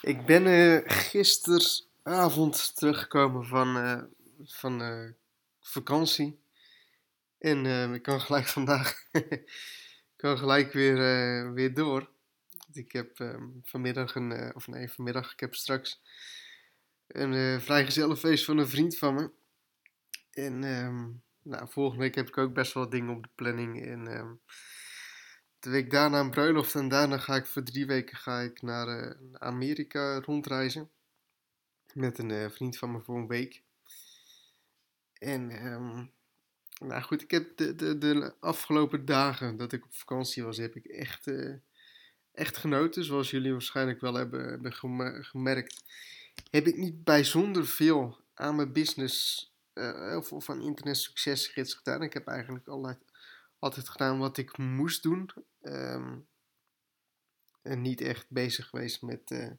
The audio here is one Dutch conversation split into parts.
Ik ben uh, gisteravond teruggekomen van, uh, van uh, vakantie. En ik kan gelijk vandaag kan gelijk weer, weer door. Ik heb um, vanmiddag een, of nee, vanmiddag, ik heb straks een vrijgezellenfeest van een vriend van me. En um, nou, volgende week heb ik ook best wel dingen op de planning. En um, de week daarna een bruiloft en daarna ga ik voor drie weken ga ik naar uh, Amerika rondreizen. Met een uh, vriend van me voor een week. En um, nou goed, ik heb de, de, de afgelopen dagen dat ik op vakantie was, heb ik echt, uh, echt genoten. Zoals jullie waarschijnlijk wel hebben, hebben gemerkt, heb ik niet bijzonder veel aan mijn business of, of aan internet succesgids gedaan. Ik heb eigenlijk altijd altijd gedaan wat ik moest doen. Um, en niet echt bezig geweest met, uh,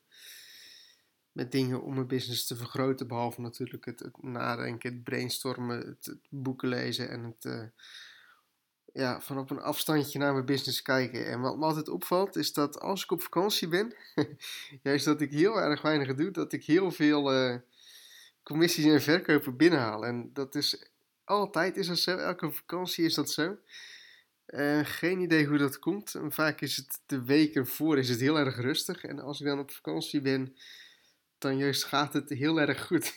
met dingen om mijn business te vergroten. Behalve natuurlijk het, nadenken, het brainstormen, het, boeken lezen en het uh, ja, van op een afstandje naar mijn business kijken. En wat me altijd opvalt is dat als ik op vakantie ben, juist dat ik heel erg weinig doe, dat ik heel veel uh, commissies en verkopen binnenhaal. En dat is altijd is dat zo, elke vakantie is dat zo. Uh, geen idee hoe dat komt. Vaak is het de weken voor is het heel erg rustig. En als ik dan op vakantie ben, dan juist gaat het heel erg goed.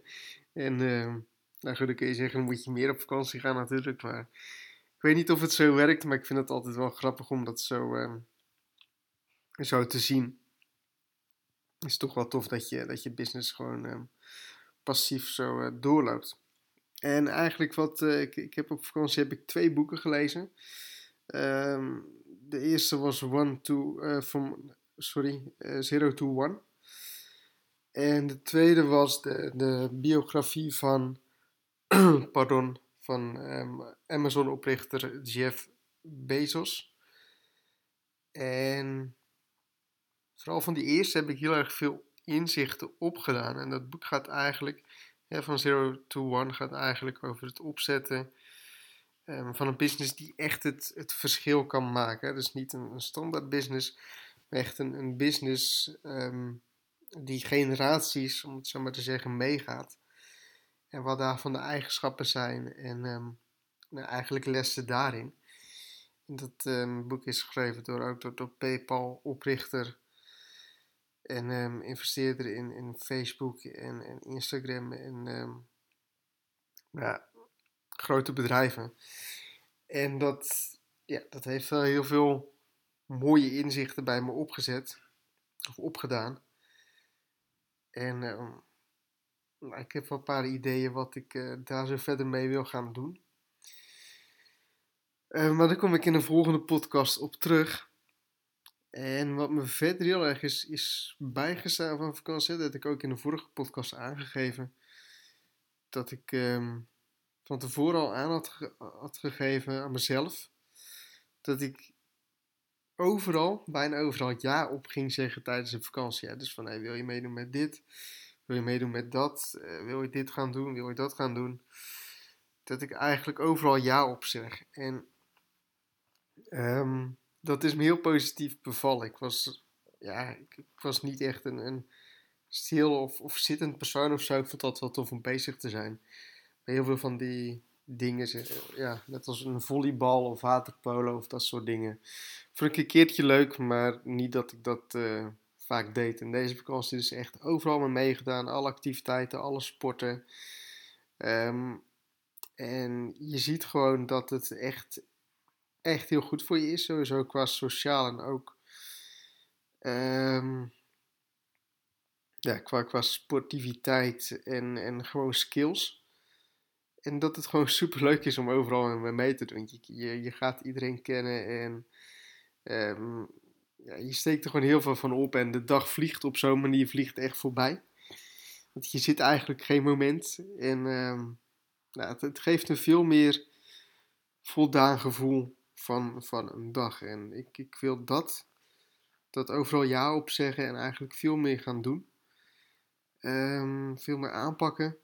en uh, nou dan kun je zeggen, moet je meer op vakantie gaan natuurlijk. Maar ik weet niet of het zo werkt, maar ik vind het altijd wel grappig om dat zo, uh, zo te zien. Het is toch wel tof dat je, dat je business gewoon ehm, passief zo doorloopt. En eigenlijk wat, uh, ik, ik heb op vakantie heb ik twee boeken gelezen. Um, de eerste was One to, uh, from, sorry, uh, Zero to One. En de tweede was de, de biografie van, pardon, van um, Amazon-oprichter Jeff Bezos. En vooral van die eerste heb ik heel erg veel inzichten opgedaan. En dat boek gaat eigenlijk van Zero to One gaat eigenlijk over het opzetten um, van een business die echt het, het verschil kan maken. Dus niet een, een standaard business, maar echt een, een business um, die generaties, om het zo maar te zeggen, meegaat. En wat daarvan de eigenschappen zijn en um, nou, eigenlijk lessen daarin. Dat boek is geschreven door, ook door PayPal-oprichter en um, investeerder in, in Facebook en, en Instagram en um, ja, grote bedrijven. En dat, ja, dat heeft wel heel veel mooie inzichten bij me opgezet. Of opgedaan. En um, nou, ik heb wel een paar ideeën wat ik uh, daar zo verder mee wil gaan doen. Maar daar kom ik in een volgende podcast op terug. En wat me verder heel erg is, is bijgestaan van vakantie, dat ik ook in de vorige podcast aangegeven, dat ik um, van tevoren al aan had, ge had gegeven aan mezelf, dat ik overal, bijna overal, ja op ging zeggen tijdens een vakantie. Dus van, hey, wil je meedoen met dit? Wil je meedoen met dat? Uh, wil je dit gaan doen? Wil je dat gaan doen? Dat ik eigenlijk overal ja op zeg. En um, dat is me heel positief bevallen. Ik was, ja, ik, was niet echt een, een stil of, of zittend persoon of zo. Ik vond dat wel tof om bezig te zijn. Heel veel van die dingen, ja, net als een volleybal of waterpolo of dat soort dingen. Vond ik een keertje leuk, maar niet dat ik dat uh, vaak deed. En deze vakantie is echt overal mee meegedaan. Alle activiteiten, alle sporten. Um, en je ziet gewoon dat het echt echt heel goed voor je is. Sowieso qua sociaal en ook um, ja, qua, qua sportiviteit en, en gewoon skills. En dat het gewoon super leuk is om overal mee te doen. Je, je, je gaat iedereen kennen en um, ja, je steekt er gewoon heel veel van op. En de dag vliegt op zo'n manier vliegt echt voorbij. Want je zit eigenlijk geen moment. En um, nou, het geeft een veel meer voldaan gevoel van, van een dag. En ik, ik wil dat, dat overal ja op zeggen en eigenlijk veel meer gaan doen. Um, veel meer aanpakken.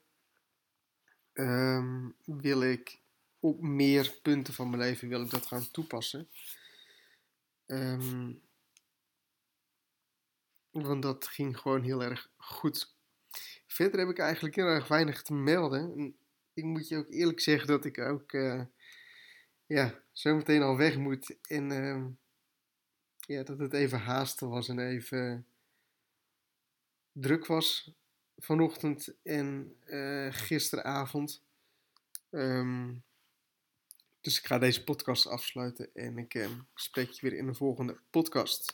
Um, wil ik op meer punten van mijn leven wil ik dat gaan toepassen. Um, Want dat ging gewoon heel erg goed. Verder heb ik eigenlijk heel erg weinig te melden. Ik moet je ook eerlijk zeggen dat ik ook uh, ja, zometeen al weg moet. En uh, ja, dat het even haasten was en even druk was vanochtend en uh, gisteravond. Um, dus ik ga deze podcast afsluiten en ik uh, spreek je weer in de volgende podcast.